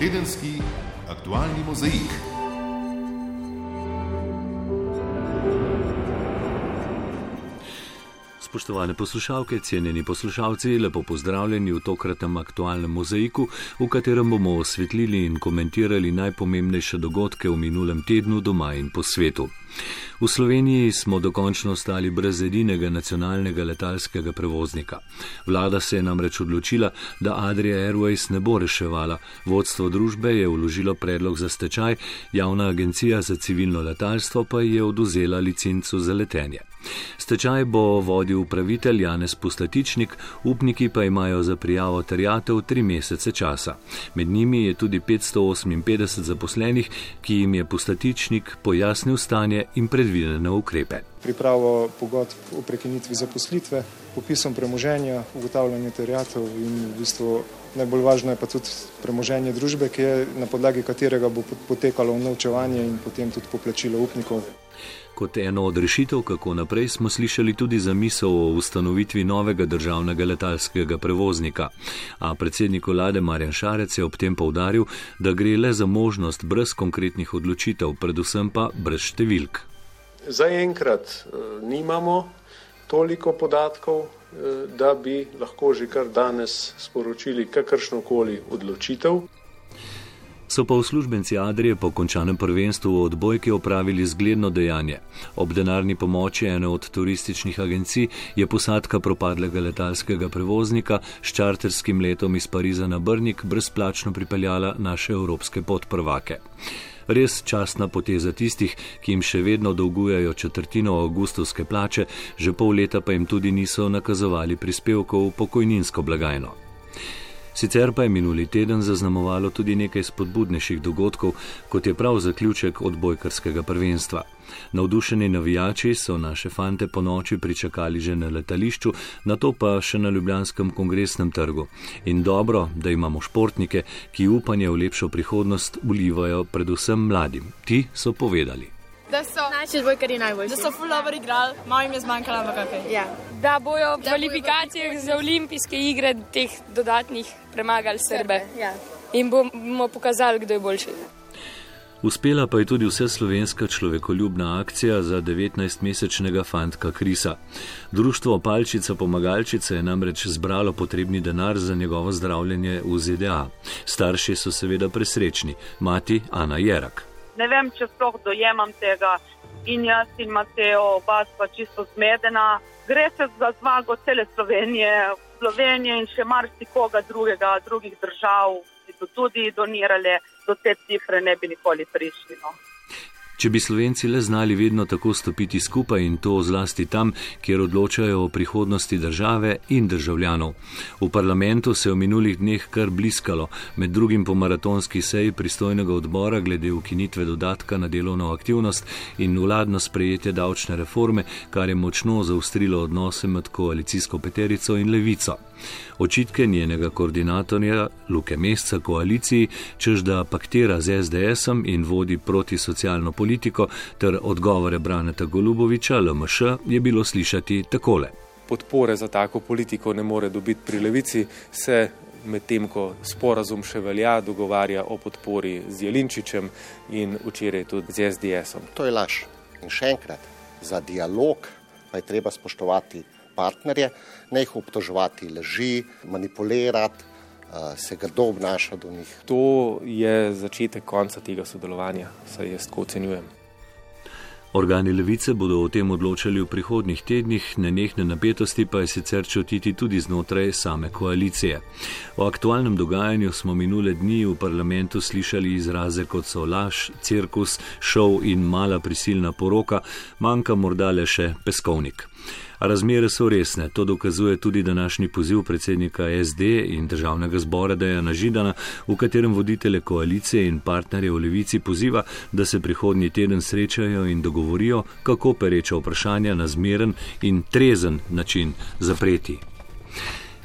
Tedenski aktualni mozaik. Spoštovane poslušalke, cenjeni poslušalci, lepo pozdravljeni v tokratnem aktualnem mozaiku, v katerem bomo osvetlili in komentirali najpomembnejše dogodke v minulem tednu doma in po svetu. V Sloveniji smo dokončno ostali brez edinega nacionalnega letalskega prevoznika. Vlada se je namreč odločila, da Adria Airways ne bo reševala. Vodstvo družbe je vložilo predlog za stečaj, javna agencija za civilno letalstvo pa je oduzela licenco za letenje. Stečaj bo vodil upravitelj Janez Pustatičnik, upniki pa imajo za prijavo terjatev tri mesece časa. Med njimi je tudi 558 zaposlenih, ki jim je Pustatičnik pojasnil stanje in predvidene ukrepe. Pripravo pogodb o prekinitvi zaposlitve, popisom premoženja, ugotavljanje terjatev in v bistvu najbolj važno je pa tudi premoženje družbe, ki je na podlagi katerega bo potekalo unovčevanje in potem tudi poplačilo upnikov. Kot eno od rešitev, kako naprej, smo slišali tudi za misel o ustanovitvi novega državnega letalskega prevoznika. A predsednik vlade Marjan Šarec je ob tem povdaril, da gre le za možnost brez konkretnih odločitev, predvsem pa brez številk. Zaenkrat eh, nimamo toliko podatkov, eh, da bi lahko že kar danes sporočili kakršno koli odločitev. So pa uslužbenci Adrije po končanem prvenstvu v odbojki opravili zgledno dejanje. Ob denarni pomoči ene od turističnih agencij je posadka propadlega letalskega prevoznika s čarterskim letom iz Pariza na Brnik brezplačno pripeljala naše evropske podprvake. Res častna poteza tistih, ki jim še vedno dolgujejo četrtino avgustovske plače, že pol leta pa jim tudi niso nakazovali prispevkov v pokojninsko blagajno. Sicer pa je minuli teden zaznamovalo tudi nekaj spodbudnejših dogodkov, kot je prav zaključek odbojkarskega prvenstva. Navdušeni navijači so naše fante po noči pričakali že na letališču, na to pa še na Ljubljanskem kongresnem trgu. In dobro, da imamo športnike, ki upanje v lepšo prihodnost ulivajo predvsem mladim. Ti so povedali da so naši odbojkari najboljši. Da so fullover igrali, malo jim je zmanjkalo, ampak kaj. Ja. Da bojo v kvalifikacijah za olimpijske igre teh dodatnih premagali Srbe. Ja. In bomo pokazali, kdo je boljši. Uspela pa je tudi vse slovenska človekoljubna akcija za 19-mesečnega fantka Krisa. Društvo Palčica Pomagalčice je namreč zbralo potrebni denar za njegovo zdravljenje v ZDA. Starši so seveda presrečni, mati Ana Jerak ne vem, če sploh dojemam tega. In jaz in Mateo, oba sva čisto zmedena. Gre se za zmago cele Slovenije, Slovenije in še marsikoga drugega, drugih držav, ki so tudi donirali, do te cifre ne bi nikoli prišli. No. Če bi Slovenci le znali vedno tako stopiti skupaj in to zlasti tam, kjer odločajo o prihodnosti države in državljanov. V parlamentu se je v minulih dneh kar bliskalo, med drugim po maratonski seji pristojnega odbora glede ukinitve dodatka na delovno aktivnost in vladno sprejetje davčne reforme, kar je močno zaustrilo odnose med koalicijsko peterico in levico. Očitke njenega koordinatorja Luke Mesca koaliciji, čež da paktira z SDS-om in vodi proti socialno politiko, ter odgovore Braneta Goluboviča LMŠ je bilo slišati takole. Podpore za tako politiko ne more dobiti pri levici, se medtem ko sporazum še velja, dogovarja o podpori z Jelinčičem in včeraj tudi z SDS-om. To je laž. In še enkrat, za dialog pa je treba spoštovati partnerje, ne jih obtoževati leži, manipulirati, se grdo obnašati do njih. To je začetek konca tega sodelovanja, saj jaz tako ocenjujem. Organi levice bodo o tem odločali v prihodnih tednih, nenehne napetosti pa je sicer čutiti tudi znotraj same koalicije. O aktualnem dogajanju smo minule dni v parlamentu slišali izraze kot so laž, cirkus, šov in mala prisilna poroka, manjka morda le še peskovnik. Razmere so resne, to dokazuje tudi današnji poziv predsednika SD in državnega zbora Dejana Židana, v katerem voditele koalicije in partnerje v levici poziva, da se prihodnji teden srečajo in dogovorijo, kako pereča vprašanja na zmeren in trezen način zapreti.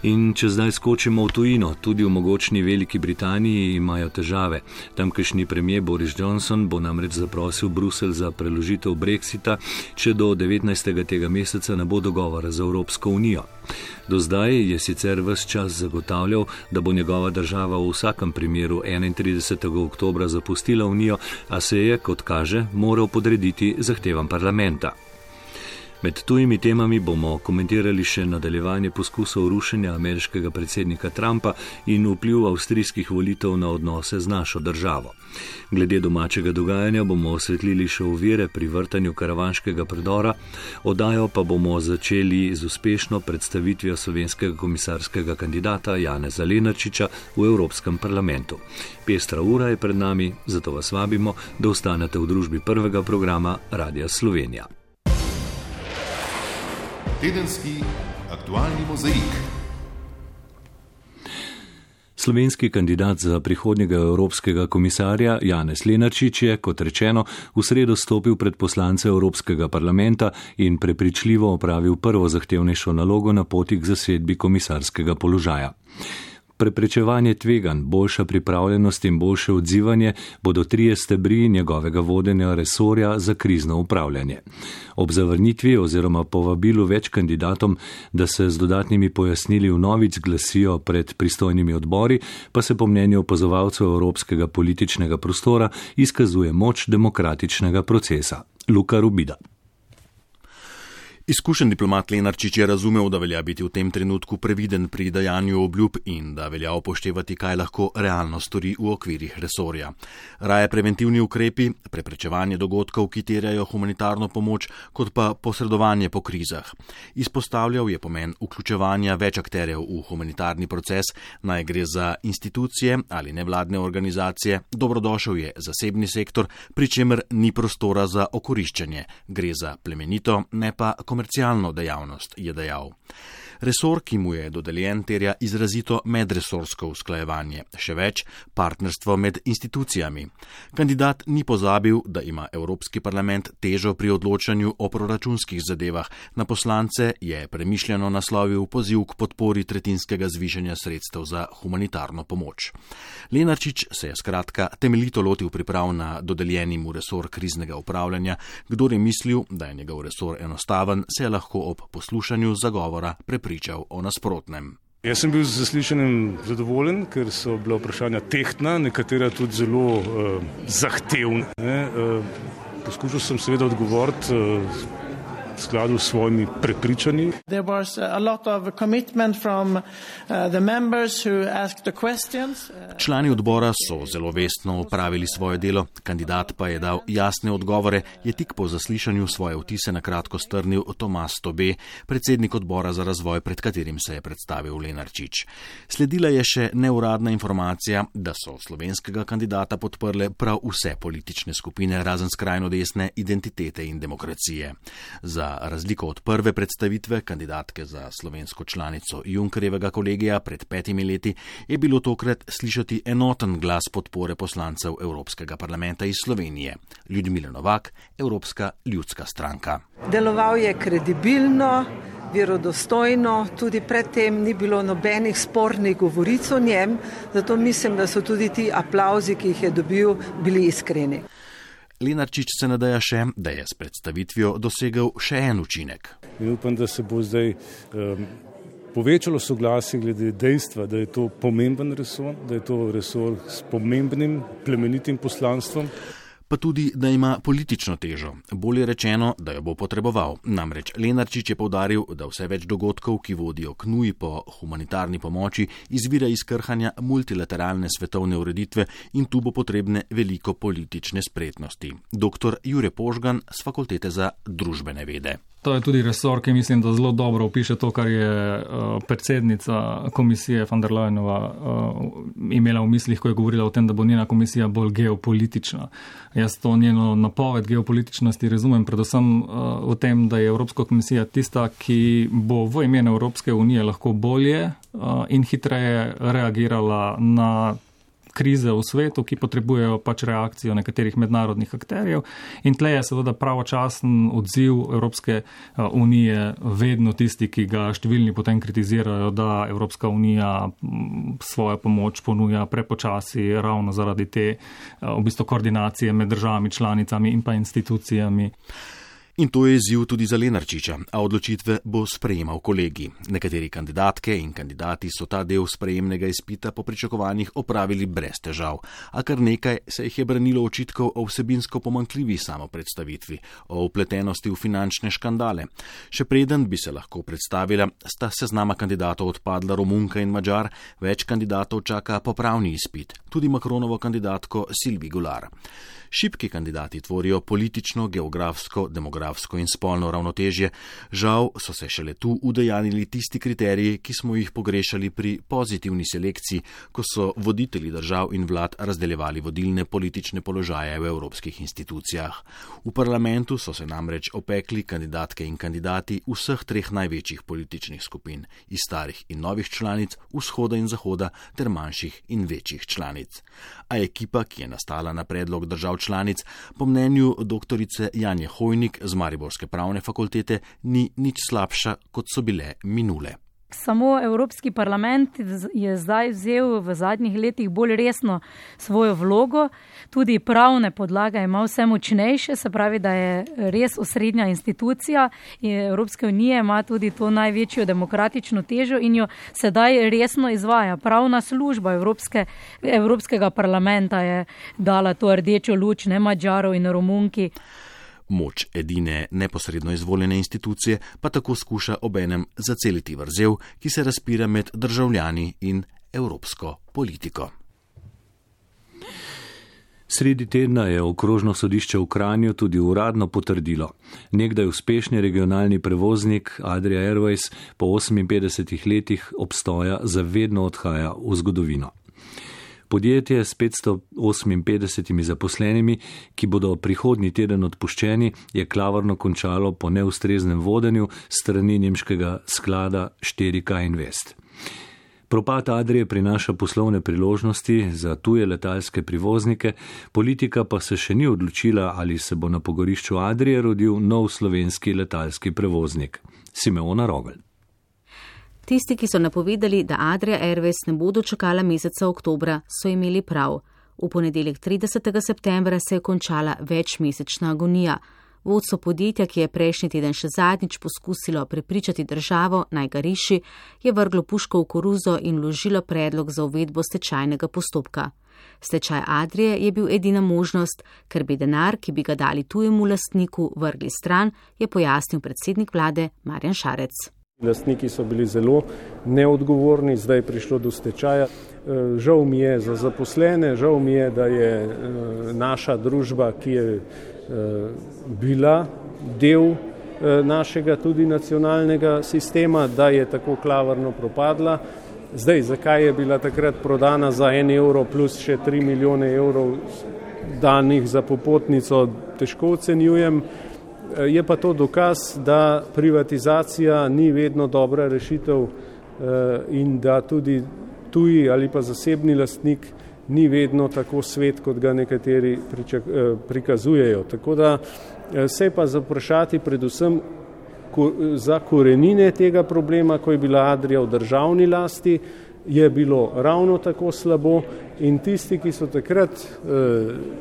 In če zdaj skočimo v tujino, tudi v mogočni Veliki Britaniji imajo težave. Tamkajšnji premijer Boris Johnson bo namreč zaprosil Brusel za preložitev Brexita, če do 19. tega meseca ne bo dogovora z Evropsko unijo. Do zdaj je sicer vse čas zagotavljal, da bo njegova država v vsakem primeru 31. oktober zapustila unijo, a se je, kot kaže, moral podrediti zahtevam parlamenta. Med tujimi temami bomo komentirali še nadaljevanje poskusov rušenja ameriškega predsednika Trumpa in vpliv avstrijskih volitev na odnose z našo državo. Glede domačega dogajanja bomo osvetlili še uvire pri vrtanju karavanškega predora, odajo pa bomo začeli z uspešno predstavitvijo slovenskega komisarskega kandidata Jana Zalenačiča v Evropskem parlamentu. Pestra ura je pred nami, zato vas vabimo, da ostanete v družbi prvega programa Radia Slovenija. Tedenski aktualni mozaik. Slovenski kandidat za prihodnjega evropskega komisarja Janez Lenarčič je, kot rečeno, v sredo stopil pred poslance Evropskega parlamenta in prepričljivo opravil prvo zahtevnejšo nalogo na poti k zasedbi komisarskega položaja. Preprečevanje tvegan, boljša pripravljenost in boljše odzivanje bodo trije stebri njegovega vodenja resorja za krizno upravljanje. Ob zavrnitvi oziroma povabilu več kandidatom, da se z dodatnimi pojasnili v novic glasijo pred pristojnimi odbori, pa se po mnenju opazovalcev evropskega političnega prostora izkazuje moč demokratičnega procesa. Luka Rubida. Izkušen diplomat Lenarčič je razumel, da velja biti v tem trenutku previden pri dajanju obljub in da velja upoštevati, kaj lahko realno stori v okvirih resorja. Raje preventivni ukrepi, preprečevanje dogodkov, ki terjajo humanitarno pomoč, kot pa posredovanje po krizah. Izpostavljal je pomen vključevanja več akterjev v humanitarni proces, naj gre za institucije ali nevladne organizacije, dobrodošel je zasebni sektor, pri čemer ni prostora za okoriščanje. Gre za plemenito, ne pa komunikacijo komercialno dejavnost, je dejal. Resor, ki mu je dodeljen, terja izrazito medresorsko usklajevanje, še več partnerstvo med institucijami. Kandidat ni pozabil, da ima Evropski parlament težo pri odločanju o proračunskih zadevah. Na poslance je premišljeno naslovil poziv k podpori tretjinskega zvišanja sredstev za humanitarno pomoč. Lenarčič se je skratka temeljito lotil priprav na dodeljeni mu resor kriznega upravljanja. Kdor je mislil, da je njegov resor enostaven, se je lahko ob poslušanju zagovora prepričal prepričal o nasprotnem. Jaz sem bil z zaslišanjem zadovoljen, ker so bila vprašanja tehtna, nekatera tudi zelo uh, zahtevna. Uh, poskušal sem seveda odgovoriti uh, v skladu s svojimi prepričanji. Člani odbora so zelo vestno upravili svoje delo, kandidat pa je dal jasne odgovore, je tik po zaslišanju svoje vtise na kratko strnil Tomas Tobe, predsednik odbora za razvoj, pred katerim se je predstavil Lenarčič. Sledila je še neuradna informacija, da so slovenskega kandidata podprle prav vse politične skupine, razen skrajno desne identitete in demokracije. Za Za razliko od prve predstavitve kandidatke za slovensko članico Junkerjevega kolegija pred petimi leti je bilo tokrat slišati enoten glas podpore poslancev Evropskega parlamenta iz Slovenije. Ljudmila Novak, Evropska ljudska stranka. Deloval je kredibilno. Verodostojno, tudi predtem ni bilo nobenih spornih govoric o njem, zato mislim, da so tudi ti aplauzi, ki jih je dobil, bili iskreni. Lenarčič se nadaja še, da je s predstavitvijo dosegel še en učinek. In upam, da se bo zdaj um, povečalo soglasje glede dejstva, da je to pomemben resor, da je to resor s pomembnim plemenitim poslanstvom pa tudi, da ima politično težo. Bolje rečeno, da jo bo potreboval. Namreč Lenarčič je povdaril, da vse več dogodkov, ki vodijo k nuji po humanitarni pomoči, izvira iz krhanja multilateralne svetovne ureditve in tu bo potrebne veliko politične spretnosti. Dr. Jure Požgan z Fakultete za družbene vede. To je tudi resor, ki mislim, da zelo dobro opiše to, kar je uh, predsednica komisije von der Leyenova uh, imela v mislih, ko je govorila o tem, da bo njena komisija bolj geopolitična. Jaz to njeno napoved geopolitičnosti razumem predvsem uh, v tem, da je Evropska komisija tista, ki bo v imenu Evropske unije lahko bolje uh, in hitreje reagirala na krize v svetu, ki potrebujejo pač reakcijo nekaterih mednarodnih akterjev. In tle je seveda pravočasen odziv Evropske unije vedno tisti, ki ga številni potem kritizirajo, da Evropska unija svojo pomoč ponuja prepočasi ravno zaradi te v bistvu koordinacije med državami članicami in pa institucijami. In to je izziv tudi za Lenarčiča, a odločitve bo sprejemal kolegi. Nekateri kandidatke in kandidati so ta del sprejemnega izpita po pričakovanjih opravili brez težav, a kar nekaj se jih je branilo očitkov o vsebinsko pomankljivi samopredstavitvi, o upletenosti v finančne škandale. Še preden bi se lahko predstavila, sta seznama kandidatov odpadla Romunka in Mačar, več kandidatov čaka popravni izpit, tudi Makronovo kandidatko Silvi Gular. Šipki kandidati tvorijo politično, geografsko, demografsko in spolno ravnotežje. Žal so se šele tu udejanili tisti kriteriji, ki smo jih pogrešali pri pozitivni selekciji, ko so voditelji držav in vlad razdeljevali vodilne politične položaje v evropskih institucijah. V parlamentu so se namreč opekli kandidatke in kandidati vseh treh največjih političnih skupin, iz starih in novih članic, vzhoda in zahoda ter manjših in večjih članic. A ekipa, ki je nastala na predlog držav članic, po mnenju dr. Janje Hojnik z Mariborske pravne fakultete, ni nič slabša, kot so bile minule. Samo Evropski parlament je zdaj vzel v zadnjih letih bolj resno svojo vlogo, tudi pravne podlage ima vse močnejše, se pravi, da je res osrednja institucija in Evropske unije ima tudi to največjo demokratično težo in jo sedaj resno izvaja. Pravna služba Evropske, Evropskega parlamenta je dala to rdečo luč, ne Mačarov in Romunki. Moč edine neposredno izvoljene institucije pa tako skuša obenem zaceliti vrzel, ki se razpira med državljani in evropsko politiko. Sredi tedna je okrožno sodišče v Kranju tudi uradno potrdilo. Nekdaj uspešni regionalni prevoznik Adria Airways po 58 letih obstoja zavedno odhaja v zgodovino. Podjetje s 558 zaposlenimi, ki bodo prihodnji teden odpuščeni, je klavrno končalo po neustreznem vodenju strani nemškega sklada 4K Invest. Propad Adrije prinaša poslovne priložnosti za tuje letalske privoznike, politika pa se še ni odločila, ali se bo na pogorišču Adrije rodil nov slovenski letalski prevoznik. Simeona Rogel. Tisti, ki so napovedali, da Adria Airways ne bodo čakala meseca oktobra, so imeli prav. V ponedeljek 30. septembra se je končala večmesečna agonija. Vodstvo podjetja, ki je prejšnji teden še zadnjič poskusilo prepričati državo naj ga reši, je vrglo puško v koruzo in vložilo predlog za uvedbo stečajnega postopka. Stečaj Adrije je bil edina možnost, ker bi denar, ki bi ga dali tujemu lastniku, vrgli stran, je pojasnil predsednik vlade Marjan Šarec. Lastniki so bili zelo neodgovorni, zdaj je prišlo do stečaja. Eh, žal mi je za zaposlene, žal mi je, da je eh, naša družba, ki je eh, bila del našega tudi nacionalnega sistema, da je tako klavrno propadla. Zdaj, zakaj je bila takrat prodana za en evro plus še tri milijone evrov danih za popotnico, težko ocenjujem. Je pa to dokaz, da privatizacija ni vedno dobra rešitev eh, in da tudi tuji ali pa zasebni lastnik ni vedno tako svet, kot ga nekateri pričak, eh, prikazujejo. Tako da eh, se pa zaprašati predvsem za korenine tega problema, ko je bila Adrija v državni lasti, je bilo ravno tako slabo in tisti, ki so takrat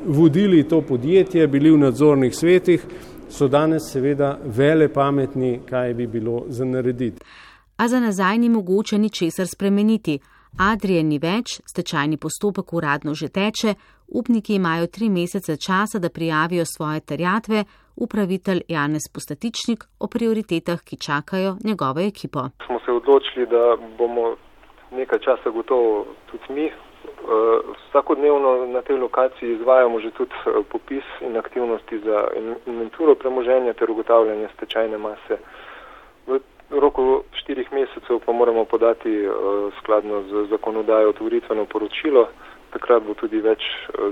vodili to podjetje, bili v nadzornih svetih, so danes seveda vele pametni, kaj bi bilo za narediti. A za nazaj ni mogoče ničesar spremeniti. Adrije ni več, stečajni postopek uradno že teče, upniki imajo tri mesece časa, da prijavijo svoje terjatve, upravitelj Janez Postatičnik o prioritetah, ki čakajo njegovo ekipo. Smo se odločili, da bomo nekaj časa gotovo tudi mi vsakodnevno na tej lokaciji izvajamo že tudi eh, popis in aktivnosti za inventuro premoženja ter ugotavljanje stečajne mase. V roku štirih mesecev pa moramo podati eh, skladno z zakonodajo otvoritveno poročilo. Takrat bo tudi več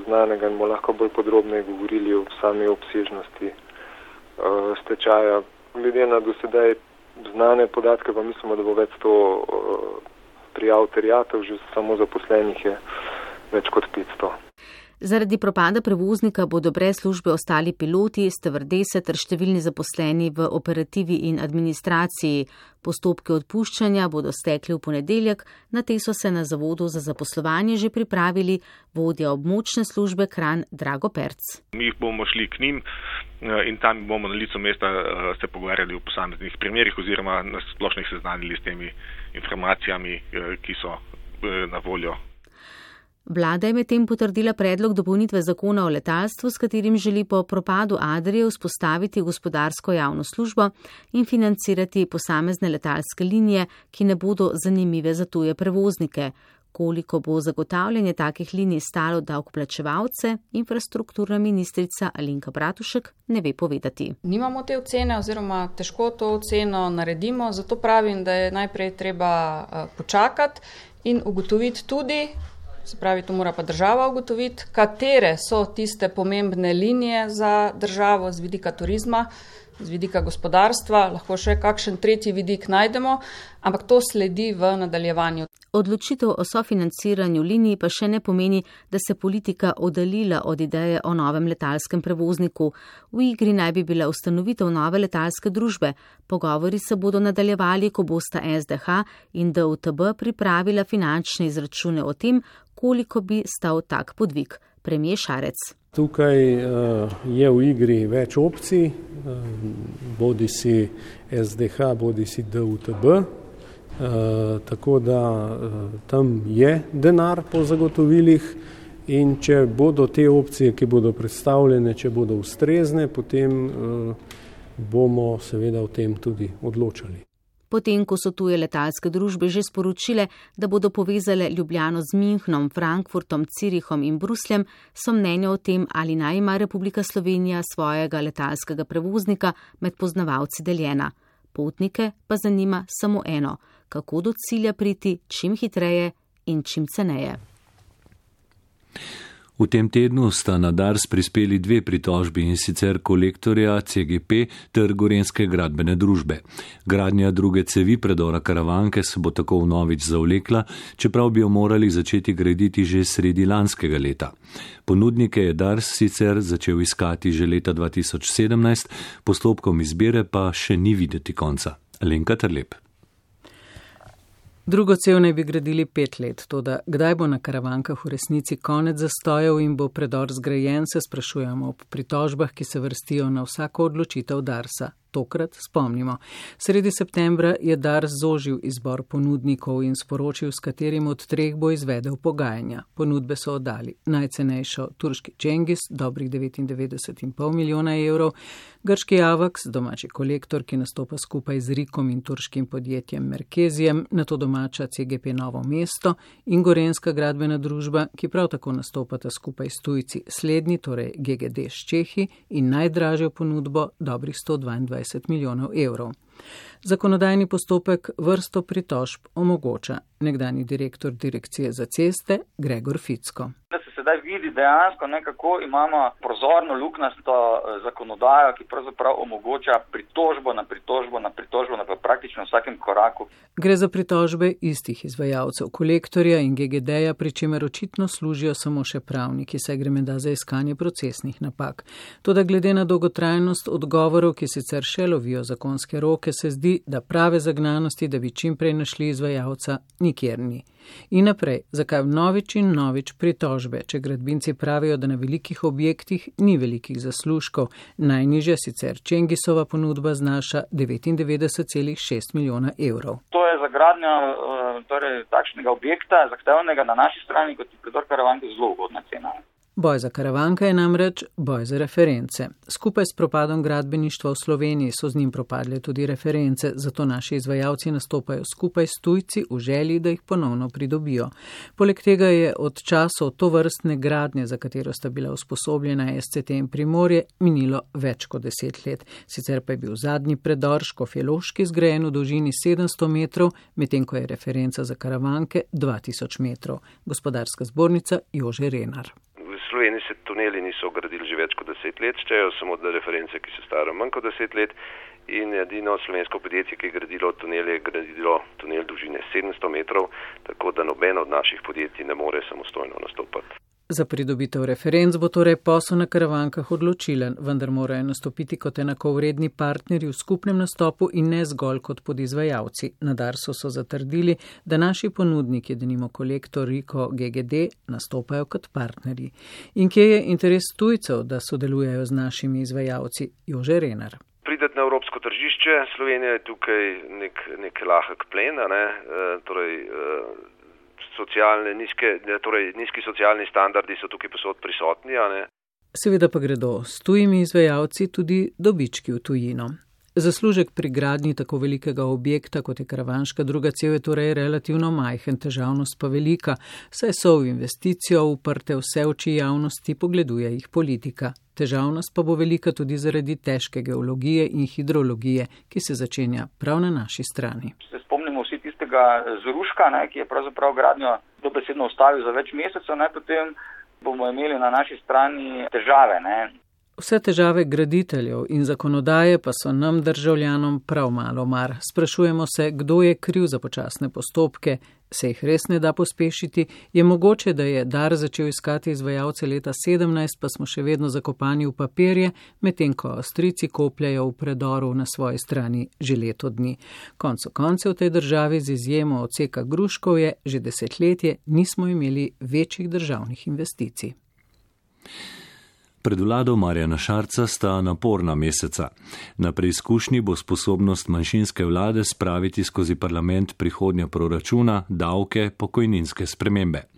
znanega in bomo lahko bolj podrobneje govorili o sami obsežnosti stečaja. Glede na dosedaj znane podatke pa mislimo, da bo več to prijav terjatev, že samo zaposlenih je več kot 500. Zaradi propada prevoznika bodo brez službe ostali piloti, stevrdese ter številni zaposleni v operativi in administraciji. Postopke odpuščanja bodo stekli v ponedeljek, na te so se na Zavodu za zaposlovanje že pripravili vodja območne službe Kran Drago Perc. Mi bomo šli k njim eh, in tam bomo na licu mesta eh, se pogovarjali o posameznih primerjih oziroma nas splošnih seznanili s temi informacijami, eh, ki so na voljo Vlada je medtem potrdila predlog dopolnitve zakona o letalstvu, s katerim želi po propadu Adrije vzpostaviti gospodarsko javno službo in financirati posamezne letalske linije, ki ne bodo zanimive za tuje prevoznike. Koliko bo zagotavljanje takih linij stalo davkoplačevalce, infrastrukturna ministrica Alinka Bratušek ne ve povedati. Nimamo te ocene oziroma težko to oceno naredimo, zato pravim, da je najprej treba eh, počakati in ugotoviti tudi, Se pravi, to mora pa država ugotoviti, katere so tiste pomembne linije za državo z vidika turizma, z vidika gospodarstva, lahko še kakšen tretji vidik najdemo, ampak to sledi v nadaljevanju. Odločitev o sofinanciranju linij pa še ne pomeni, da se politika oddalila od ideje o novem letalskem prevozniku. V igri naj bi bila ustanovitev nove letalske družbe. Pogovori se bodo nadaljevali, ko bosta SDH in DUTB pripravila finančne izračune o tem, koliko bi stal tak podvig. Premije Šarec. Tukaj uh, je v igri več opcij, bodi si SDH, bodi si DUTB. Uh, tako da tam je denar po zagotovilih in če bodo te opcije, ki bodo predstavljene, če bodo ustrezne, potem bomo seveda o tem tudi odločali potem ko so tuje letalske družbe že sporočile, da bodo povezale Ljubljano z Minhnom, Frankfurtom, Cirihom in Brusljem, so mnenja o tem, ali naj ima Republika Slovenija svojega letalskega prevoznika med poznavalci deljena. Potnike pa zanima samo eno, kako do cilja priti čim hitreje in čim ceneje. V tem tednu sta na Dars prispeli dve pritožbi in sicer kolektorja CGP ter Gorenske gradbene družbe. Gradnja druge cevi predora karavanke se bo tako v novič zavlekla, čeprav bi jo morali začeti graditi že sredi lanskega leta. Ponudnike je Dars sicer začel iskati že leta 2017, postopkom izbire pa še ni videti konca. Lenka Trlep. Drugo cev naj bi gradili pet let, tudi kdaj bo na karavankah v resnici konec zastojev in bo predor zgrajen, se sprašujemo ob pritožbah, ki se vrstijo na vsako odločitev Darsa. Tokrat spomnimo. Sredi septembra je Dar zožil izbor ponudnikov in sporočil, s katerim od treh bo izvedel pogajanja. Ponudbe so oddali najcenejšo turški Čengis, dobrih 99,5 milijona evrov, grški Avax, domači kolektor, ki nastopa skupaj z Rikom in turškim podjetjem Merkezijem, na to domača CGP Novo mesto in Gorenska gradbena družba, ki prav tako nastopata skupaj s tujci slednji, torej GGD s Čehi in najdražjo ponudbo dobrih 122. 20 milijonov evrov. Zakonodajni postopek vrsto pritožb omogoča nekdani direktor direkcije za ceste Gregor Ficko sedaj vidi dejansko nekako imamo prozorno luknasto eh, zakonodajo, ki pravzaprav omogoča pritožbo na pritožbo na pritožbo na praktično vsakem koraku. Gre za pritožbe istih izvajalcev kolektorja in GGD-ja, pri čemer očitno služijo samo še pravniki, saj gre menda za iskanje procesnih napak. Toda glede na dolgotrajnost odgovorov, ki sicer še lovijo zakonske roke, se zdi, da prave zagnanosti, da bi čim prej našli izvajalca, nikjer ni. In naprej, zakaj novič in novič pritožbe, če gradbinci pravijo, da na velikih objektih ni velikih zaslužkov, najnižja sicer Čengisova ponudba znaša 99,6 milijona evrov. To je za gradnjo eh, torej, takšnega objekta, zahtevnega na naši strani, kot je predor karavanke, zelo ugodna cena. Boj za karavanke je namreč boj za reference. Skupaj s propadom gradbeništva v Sloveniji so z njim propadle tudi reference, zato naši izvajalci nastopajo skupaj s tujci v želji, da jih ponovno pridobijo. Poleg tega je od časov to vrstne gradnje, za katero sta bila usposobljena SCT in Primorje, minilo več kot deset let. Sicer pa je bil zadnji predor Škofjeloški zgrajen v dolžini 700 metrov, medtem ko je referenca za karavanke 2000 metrov. Gospodarska zbornica Jože Renar. Sloveniji se tuneli niso gradili že več kot deset let, štejejo samo da reference, ki so stare manj kot deset let in edino slovensko podjetje, ki je gradilo tunel, je gradilo tunel dolžine 700 metrov, tako da nobeno od naših podjetij ne more samostojno nastopati. Za pridobitev referenc bo torej posel na karavankah odločilen, vendar morajo nastopiti kot enakovredni partnerji v skupnem nastopu in ne zgolj kot podizvajalci. Na Darso so zatrdili, da naši ponudniki, denimo kolektor Riko GGD, nastopajo kot partnerji. In kje je interes tujcev, da sodelujejo z našimi izvajalci? Jože Renar. Prideti na evropsko tržišče, Slovenija je tukaj nek, nek lahek plen, ne? e, torej, e, socialne, nizke, torej nizki socialni standardi so tukaj posod prisotni. Seveda pa gredo s tujimi izvajalci tudi dobički v tujino. Zaslužek pri gradnji tako velikega objekta, kot je Karavanška druga cev, je torej relativno majhen, težavnost pa velika, saj so v investicijo uprte vse oči javnosti, pogleduje jih politika. Težavnost pa bo velika tudi zaradi težke geologije in hidrologije, ki se začenja prav na naši strani. Se vsi tistega zruška, ne, ki je pravzaprav gradnjo dobesedno ustavil za več mesecev, ne, potem bomo imeli na naši strani težave. Ne. Vse težave graditeljev in zakonodaje pa so nam državljanom prav malo mar. Sprašujemo se, kdo je kriv za počasne postopke, se jih res ne da pospešiti, je mogoče, da je dar začel iskati izvajalce leta 17, pa smo še vedno zakopani v papirje, medtem ko Avstrici kopljajo v predoru na svoji strani že leto dni. Konco konce v tej državi z izjemo odseka Gruškov je že desetletje nismo imeli večjih državnih investicij. Pred vlado Marjana Šarca sta naporna meseca. Na preizkušnji bo sposobnost manjšinske vlade spraviti skozi parlament prihodnja proračuna, davke, pokojninske spremembe.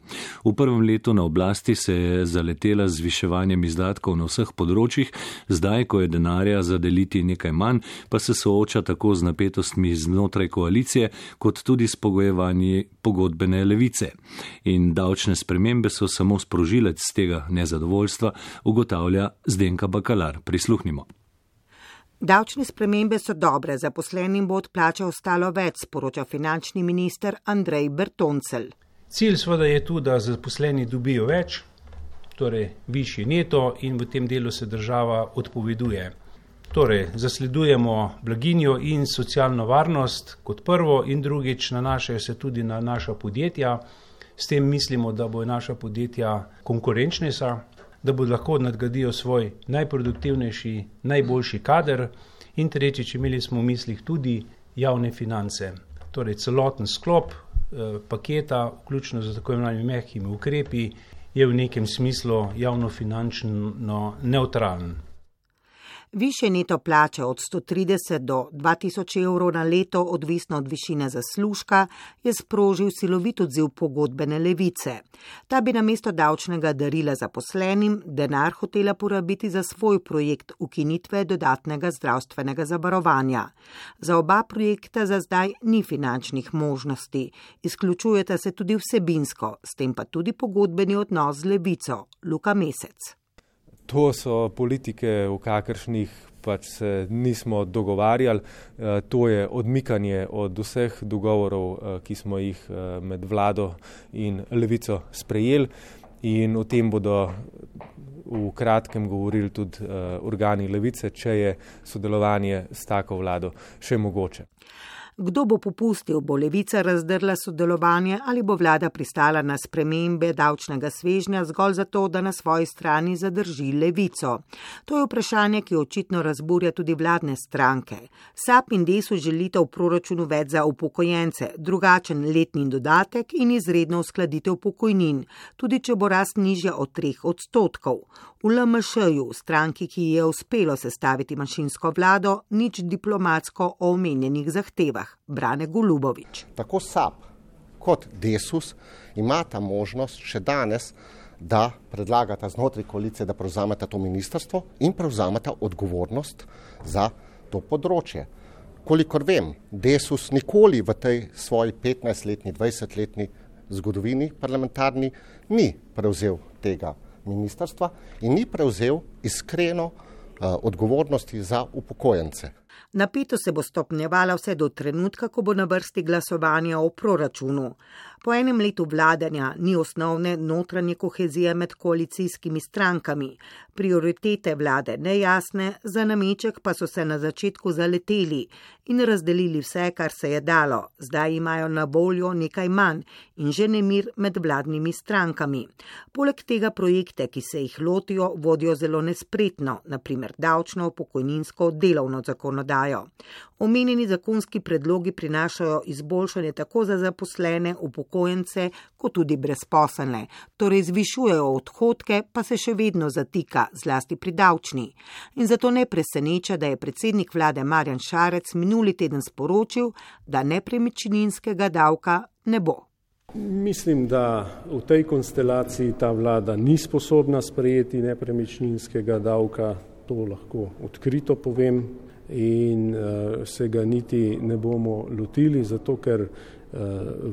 V prvem letu na oblasti se je zaletela z zviševanjem izdatkov na vseh področjih, zdaj, ko je denarja za deliti nekaj manj, pa se sooča tako z napetostmi znotraj koalicije, kot tudi s pogojevanji pogodbene levice. In davčne spremembe so samo sprožilec tega nezadovoljstva, ugotavlja Zdenka Bakalar. Prisluhnimo. Davčne spremembe so dobre, zaposlenim bo od plača ostalo več, sporoča finančni minister Andrej Bertoncel. Cilj seveda je tu, da zaposleni dobijo več, torej višji neto in v tem delu se država odpoveduje. Torej, zasledujemo blaginjo in socialno varnost kot prvo in drugič nanašajo se tudi na naša podjetja. S tem mislimo, da bo naša podjetja konkurenčnejša, da bodo lahko nadgradijo svoj najproduktivnejši, najboljši kader in tretjič imeli smo v mislih tudi javne finance. Torej, celoten sklop paketa, vključno z tako imenovanimi mehkimi ukrepi, je v nekem smislu javnofinančno neutralen. Više neto plače od 130 do 2000 evrov na leto, odvisno od višine zaslužka, je sprožil silovit odziv pogodbene levice. Ta bi namesto davčnega darila zaposlenim denar hotela porabiti za svoj projekt ukinitve dodatnega zdravstvenega zavarovanja. Za oba projekta za zdaj ni finančnih možnosti, izključujeta se tudi vsebinsko, s tem pa tudi pogodbeni odnos z levico, Luka Mesec. To so politike, v kakršnih pač se nismo dogovarjali. Eh, to je odmikanje od vseh dogovorov, eh, ki smo jih eh, med vlado in levico sprejeli. In o tem bodo v kratkem govorili tudi organi levice, če je sodelovanje s tako vlado še mogoče. Kdo bo popustil, bo levica razdrla sodelovanje ali bo vlada pristala na spremembe davčnega svežnja zgolj zato, da na svoji strani zadrži levico? To je vprašanje, ki očitno razburja tudi vladne stranke. SAP in DESU želite v proračunu več za upokojence, drugačen letni dodatek in izredno uskladitev pokojnin, tudi če bo rast nižja od treh odstotkov. V LMŠ-ju, stranki, ki je uspelo sestaviti manjšinsko vlado, nič diplomatsko o omenjenih zahtevah volitvah, Brane Golubovič. Tako SAP kot Desus imata možnost še danes, da predlagata znotraj koalicije, da prevzameta to ministrstvo in prevzameta odgovornost za to področje. Kolikor vem, Desus nikoli v tej svoji 15-letni, 20-letni zgodovini parlamentarni ni prevzel tega ministrstva in ni prevzel iskreno uh, odgovornosti za upokojence. Napito se bo stopnjevala vse do trenutka, ko bo na vrsti glasovanja o proračunu. Po enem letu vladanja ni osnovne notranje kohezije med koalicijskimi strankami. Prioritete vlade nejasne, za nameček pa so se na začetku zaleteli in razdelili vse, kar se je dalo. Zdaj imajo na voljo nekaj manj in že nemir med vladnimi strankami. Poleg tega projekte, ki se jih lotijo, vodijo zelo nespretno, naprimer davčno, pokojninsko, delovno zakonodajo. Omenjeni zakonski predlogi prinašajo izboljšanje tako za zaposlene, upokojence, kot tudi brezposelne, torej zvišujejo odhodke, pa se še vedno zatika, zlasti pri davčni. In zato ne preseneča, da je predsednik vlade Marjan Šarec minuli teden sporočil, da nepremičninskega davka ne bo. Mislim, da v tej konstelaciji ta vlada ni sposobna sprejeti nepremičninskega davka, to lahko odkrito povem in uh, se ga niti ne bomo lotili, zato ker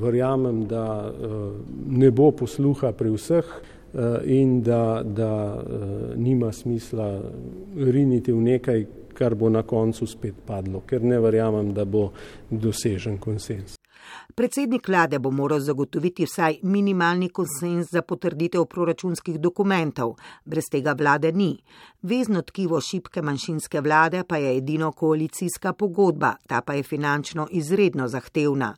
verjamem, da uh, ne bo posluha pri vseh uh, in da, da nima smisla riniti v nekaj, kar bo na koncu spet padlo, ker ne verjamem, da bo dosežen konsens. Predsednik vlade bo moral zagotoviti vsaj minimalni konsens za potrditev proračunskih dokumentov, brez tega vlade ni. Vezno tkivo šibke manjšinske vlade pa je edino koalicijska pogodba, ta pa je finančno izredno zahtevna.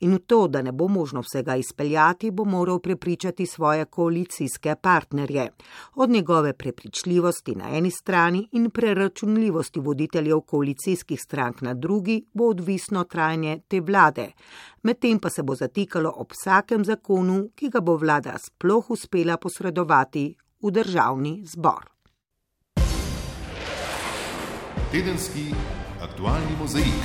In v to, da ne bo možno vsega izpeljati, bo moral prepričati svoje koalicijske partnerje. Od njegove prepričljivosti na eni strani in preračunljivosti voditeljev koalicijskih strank na drugi bo odvisno trajanje te vlade medtem pa se bo zatikalo ob vsakem zakonu, ki ga bo vlada sploh uspela posredovati v državni zbor. Tedenski aktualni mozaik.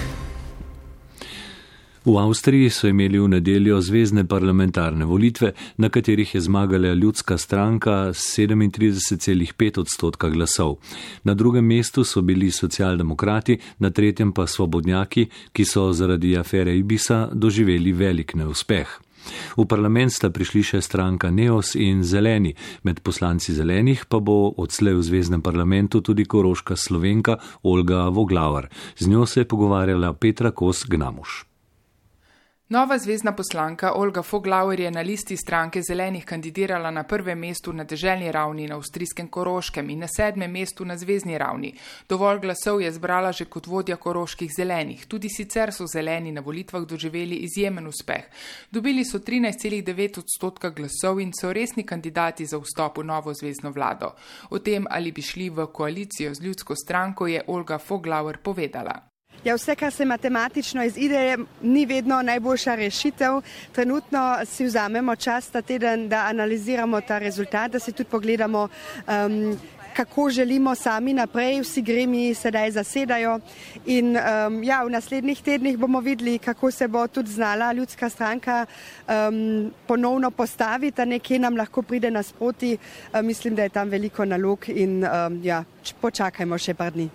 V Avstriji so imeli v nedeljo zvezdne parlamentarne volitve, na katerih je zmagala ljudska stranka s 37,5 odstotka glasov. Na drugem mestu so bili socialdemokrati, na tretjem pa svobodnjaki, ki so zaradi afere Ibisa doživeli velik neuspeh. V parlament sta prišli še stranka Neos in Zeleni, med poslanci Zelenih pa bo odslej v zvezdnem parlamentu tudi koroška slovenka Olga Voglavar. Z njo se je pogovarjala Petra Kos Gnamuš. Nova zvezdna poslanka Olga Foglauer je na listi stranke zelenih kandidirala na prvem mestu na deželjni ravni na avstrijskem Koroškem in na sedmem mestu na zvezdni ravni. Dovolj glasov je zbrala že kot vodja koroških zelenih. Tudi sicer so zeleni na volitvah doživeli izjemen uspeh. Dobili so 13,9 odstotka glasov in so resni kandidati za vstop v novo zvezdno vlado. O tem, ali bi šli v koalicijo z ljudsko stranko, je Olga Foglauer povedala. Ja, vse, kar se matematično izide, ni vedno najboljša rešitev. Trenutno si vzamemo čas ta teden, da analiziramo ta rezultat, da si tudi pogledamo, um, kako želimo sami naprej. Vsi gremi sedaj zasedajo in um, ja, v naslednjih tednih bomo videli, kako se bo tudi znala ljudska stranka um, ponovno postaviti, nekje nam lahko pride nasproti. Um, mislim, da je tam veliko nalog in um, ja, počakajmo še par dni.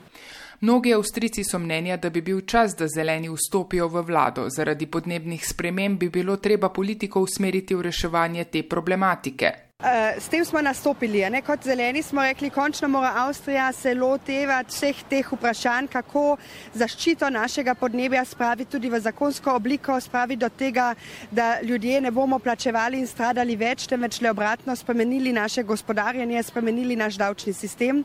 Mnogi avstrici so mnenja, da bi bil čas, da zeleni vstopijo v vlado. Zaradi podnebnih sprememb bi bilo treba politiko usmeriti v reševanje te problematike. Uh, s tem smo nastopili. Ne? Kot zeleni smo rekli, končno mora Avstrija se lotevati vseh teh vprašanj, kako zaščito našega podnebja spraviti tudi v zakonsko obliko, spraviti do tega, da ljudje ne bomo plačevali in stradali več, temveč le obratno spremenili naše gospodarjenje, spremenili naš davčni sistem.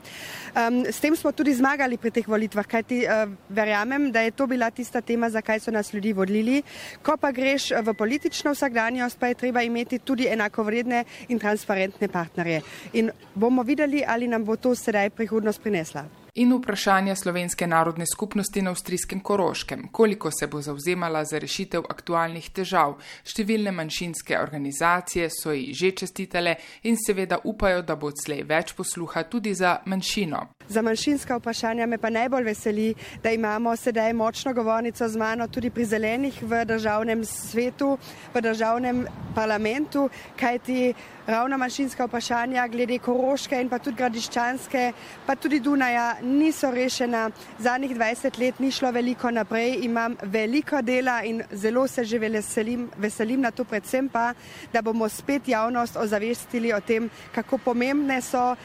Um, s tem smo tudi zmagali pri teh volitvah, kajti uh, verjamem, da je to bila tista tema, zakaj so nas ljudi vodili. Ko pa greš v politično vsakdanjost, pa je treba imeti tudi enakovredne in transparentne transparentne partnerje. In bomo videli, ali nam bo to sedaj prihodnost prinesla. In vprašanja slovenske narodne skupnosti na avstrijskem Koroškem, koliko se bo zauzemala za rešitev aktualnih težav. Številne manjšinske organizacije so ji že čestitele in seveda upajo, da bo odslej več posluha tudi za manjšino. Za manjšinska vprašanja me pa najbolj veseli, da imamo sedaj močno govornico z mano tudi pri zelenih v državnem svetu, v državnem parlamentu, kajti ravno manjšinska vprašanja glede Koroške in pa tudi Gradiščanske, pa tudi Dunaja niso rešena. Zadnjih 20 let ni šlo veliko naprej, imam veliko dela in zelo se že veselim, veselim na to, predvsem pa, da bomo spet javnost ozavestili o tem, kako pomembne so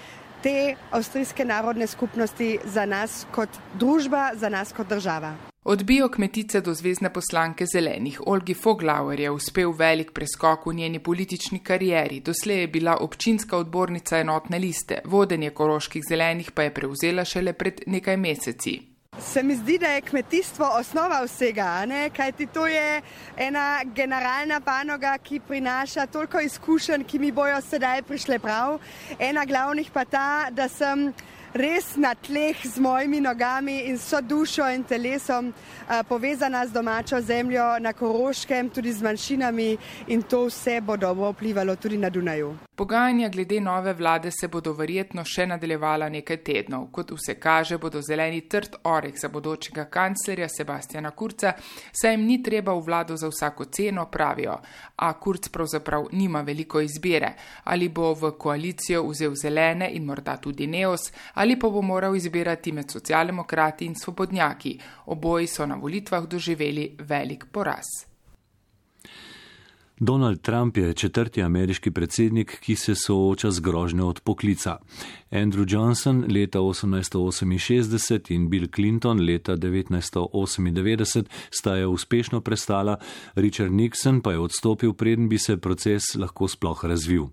te avstrijske narodne skupnosti za nas kot družba, za nas kot država. Od biokmetice do zvezdne poslanke zelenih Olgi Foglauer je uspel velik preskok v njeni politični karieri. Doslej je bila občinska odbornica enotne liste, vodenje koroških zelenih pa je prevzela šele pred nekaj meseci. Se mi zdi, da je kmetijstvo osnova vsega, ne? kajti to je ena generalna panoga, ki prinaša toliko izkušenj, ki mi bojo sedaj prišle prav. Ena glavnih pa ta, da sem res na tleh z mojimi nogami in so dušo in telesom uh, povezana z domačo zemljo na Koroškem, tudi z manjšinami in to vse bo dobro vplivalo tudi na Dunaju. Pogajanja glede nove vlade se bodo verjetno še nadaljevala nekaj tednov. Kot vse kaže, bodo zeleni trd oreh za bodočega kanclerja Sebastiana Kurca, saj jim ni treba v vlado za vsako ceno, pravijo. A Kurc pravzaprav nima veliko izbire, ali bo v koalicijo vzel zelene in morda tudi neos, ali pa bo moral izbirati med socialdemokrati in svobodnjaki. Oboji so na volitvah doživeli velik poraz. Donald Trump je četrti ameriški predsednik, ki se sooča z grožnjo od poklica. Andrew Johnson leta 1868 in Bill Clinton leta 1998 sta jo uspešno prestala, Richard Nixon pa je odstopil, preden bi se proces lahko sploh razvil.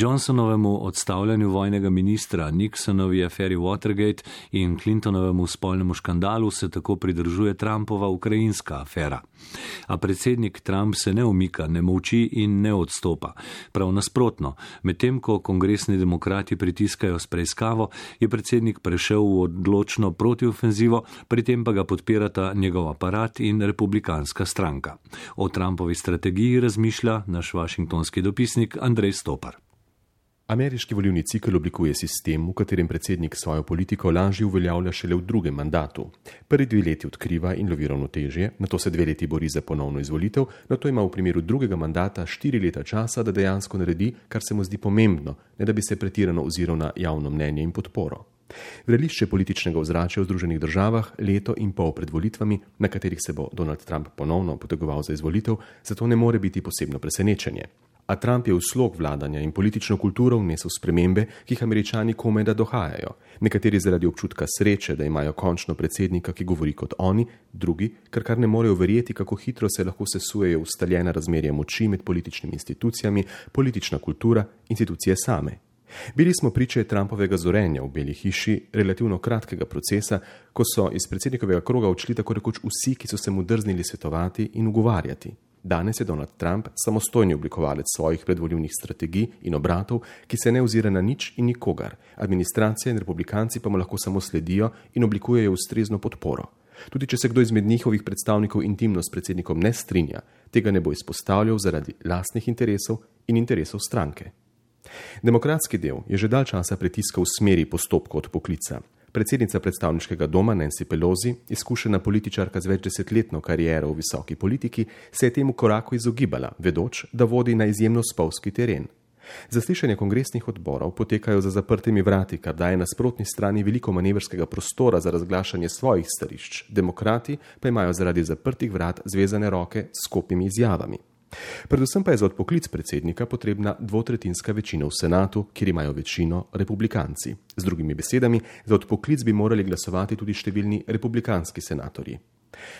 Johnsonovemu odstavljanju vojnega ministra, Nixonovi aferi Watergate in Clintonovemu spolnemu škandalu se tako pridržuje Trumpova ukrajinska afera. A predsednik Trump se ne umika, ne molči in ne odstopa. Prav nasprotno, medtem ko kongresni demokrati pritiskajo s preiskavo, je predsednik prešel v odločno protiofenzivo, pri tem pa ga podpirata njegov aparat in republikanska stranka. O Trumpovi strategiji razmišlja naš vašingtonski dopisnik Andrej Stopar. Ameriški volivni cikl oblikuje sistem, v katerem predsednik svojo politiko lažje uveljavlja šele v drugem mandatu. Prvi dve leti odkriva in lovi ravnotežje, na to se dve leti bori za ponovno izvolitev, na to ima v primeru drugega mandata štiri leta časa, da dejansko naredi, kar se mu zdi pomembno, ne da bi se pretirano oziral na javno mnenje in podporo. Vrelišče političnega ozračja v Združenih državah leto in pol pred volitvami, na katerih se bo Donald Trump ponovno potegoval za izvolitev, zato ne more biti posebno presenečenje. A Trump je v slog vladanja in politično kulturo vnesel spremembe, ki jih američani komaj da dohajajo. Nekateri zaradi občutka sreče, da imajo končno predsednika, ki govori kot oni, drugi, ker kar ne morejo verjeti, kako hitro se lahko sesujejo ustaljena razmerja moči med političnimi institucijami, politična kultura, institucije same. Bili smo priče Trumpovega zorenja v Beli hiši, relativno kratkega procesa, ko so iz predsednikovega kroga odšli tako rekoč vsi, ki so se mu drznili svetovati in ugovarjati. Danes je Donald Trump samostojni oblikovalec svojih predvoljivnih strategij in obratov, ki se ne ozira na nič in nikogar. Administracija in republikanci pa mu lahko samo sledijo in oblikujejo ustrezno podporo. Tudi če se kdo izmed njihovih predstavnikov intimno s predsednikom ne strinja, tega ne bo izpostavljal zaradi lastnih interesov in interesov stranke. Demokratski del je že dal časa pritiskal v smeri postopkov od poklica. Predsednica predstavniškega doma Nancy Pelosi, izkušena političarka z več desetletno kariero v visoki politiki, se je temu koraku izogibala, vedoč, da vodi na izjemno spolski teren. Zaslišanja kongresnih odborov potekajo za zaprtimi vrati, kar daje nasprotni strani veliko manevrskega prostora za razglašanje svojih stališč, demokrati pa imajo zaradi zaprtih vrat zvezane roke s skupimi izjavami. Predvsem pa je za odpoklic predsednika potrebna dvotretinska večina v senatu, kjer imajo večino republikanci. Z drugimi besedami, za odpoklic bi morali glasovati tudi številni republikanski senatorji.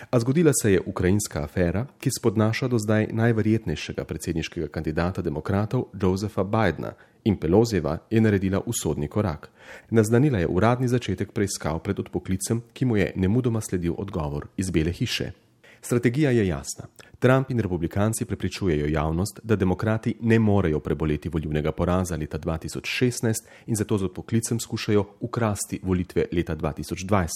A zgodila se je ukrajinska afera, ki spodnaša do zdaj najverjetnejšega predsedniškega kandidata demokratov Josefa Bidna in Pelozeva je naredila usodni korak. Naznanila je uradni začetek preiskav pred odpoklicem, ki mu je nemudoma sledil odgovor iz Bele hiše. Strategija je jasna. Trump in republikanci prepričujejo javnost, da demokrati ne morejo preboleti volivnega poraza leta 2016 in zato z odpoklicem skušajo ukrasti volitve leta 2020.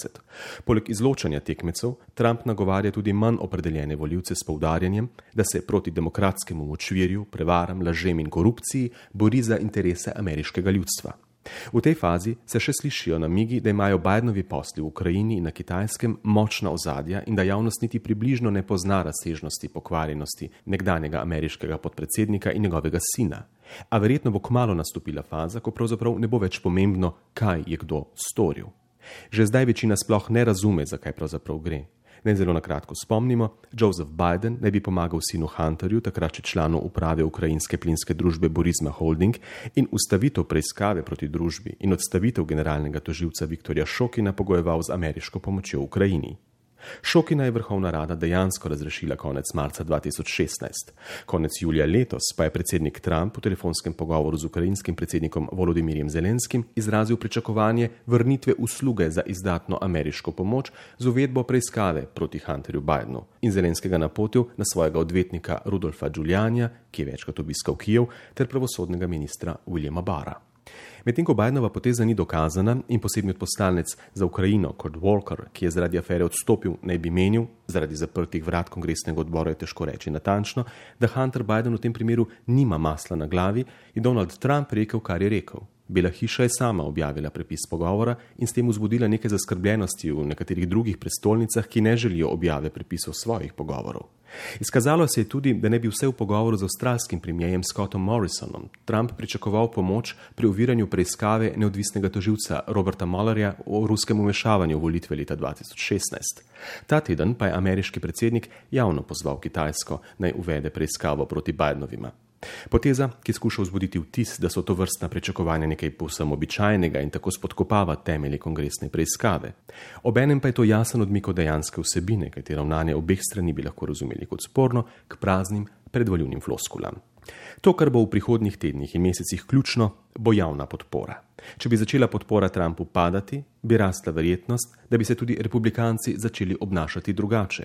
Poleg izločanja tekmecev, Trump nagovarja tudi manj opredeljene voljivce s poudarjanjem, da se proti demokratskemu močvirju, prevaram, lažem in korupciji bori za interese ameriškega ljudstva. V tej fazi se še slišijo namigi, da imajo Bidenovi posli v Ukrajini in na kitajskem močna ozadja in da javnost niti približno ne pozna razsežnosti pokvarjenosti nekdanjega ameriškega podpredsednika in njegovega sina. A verjetno bo kmalo nastopila faza, ko pravzaprav ne bo več pomembno, kaj je kdo storil. Že zdaj večina sploh ne razume, zakaj pravzaprav gre. Naj zelo na kratko spomnimo, Joseph Biden naj bi pomagal sinu Hunterju, takrat še članu uprave ukrajinske plinske družbe Borisma Holding in ustavitev preiskave proti družbi in odstavitev generalnega toživca Viktorja Šokina pogojeval z ameriško pomočjo Ukrajini. Šokina je vrhovna rada dejansko razrešila konec marca 2016. Konec julija letos pa je predsednik Trump v telefonskem pogovoru z ukrajinskim predsednikom Volodimirjem Zelenskim izrazil pričakovanje vrnitve usluge za izdatno ameriško pomoč z uvedbo preiskave proti Hunterju Bidenu in Zelenskega napotil na svojega odvetnika Rudolfa Giulianja, ki je večkrat obiskal Kijev, ter pravosodnega ministra Williama Bara. Medtem ko Bidenova poteza ni dokazana in posebni odposlanec za Ukrajino, kot Walker, ki je zaradi afere odstopil, naj bi menil, zaradi zaprtih vrat kongresnega odbora je težko reči natančno, da Hunter Biden v tem primeru nima masla na glavi, je Donald Trump rekel, kar je rekel. Bela hiša je sama objavila prepis pogovora in s tem vzbudila nekaj zaskrbljenosti v nekaterih drugih prestolnicah, ki ne želijo objave prepisov svojih pogovorov. Izkazalo se je tudi, da ne bi vse v pogovoru z avstralskim premijejem Scottom Morrisonom Trump pričakoval pomoč pri uviranju preiskave neodvisnega toživca Roberta Mullerja o ruskem umešavanju v volitve leta 2016. Ta teden pa je ameriški predsednik javno pozval Kitajsko naj uvede preiskavo proti Bidenovima. Poteza, ki skuša vzbuditi vtis, da so to vrstna pričakovanja nekaj povsem običajnega in tako spodkopava temelje kongresne preiskave. Obenem pa je to jasen odmik od dejanske vsebine, katero ravnanje obeh strani bi lahko razumeli kot sporno, k praznim predvoljivnim floskulam. To, kar bo v prihodnjih tednih in mesecih ključno, bo javna podpora. Če bi začela podpora Trumpu padati, bi rasla verjetnost, da bi se tudi republikanci začeli obnašati drugače.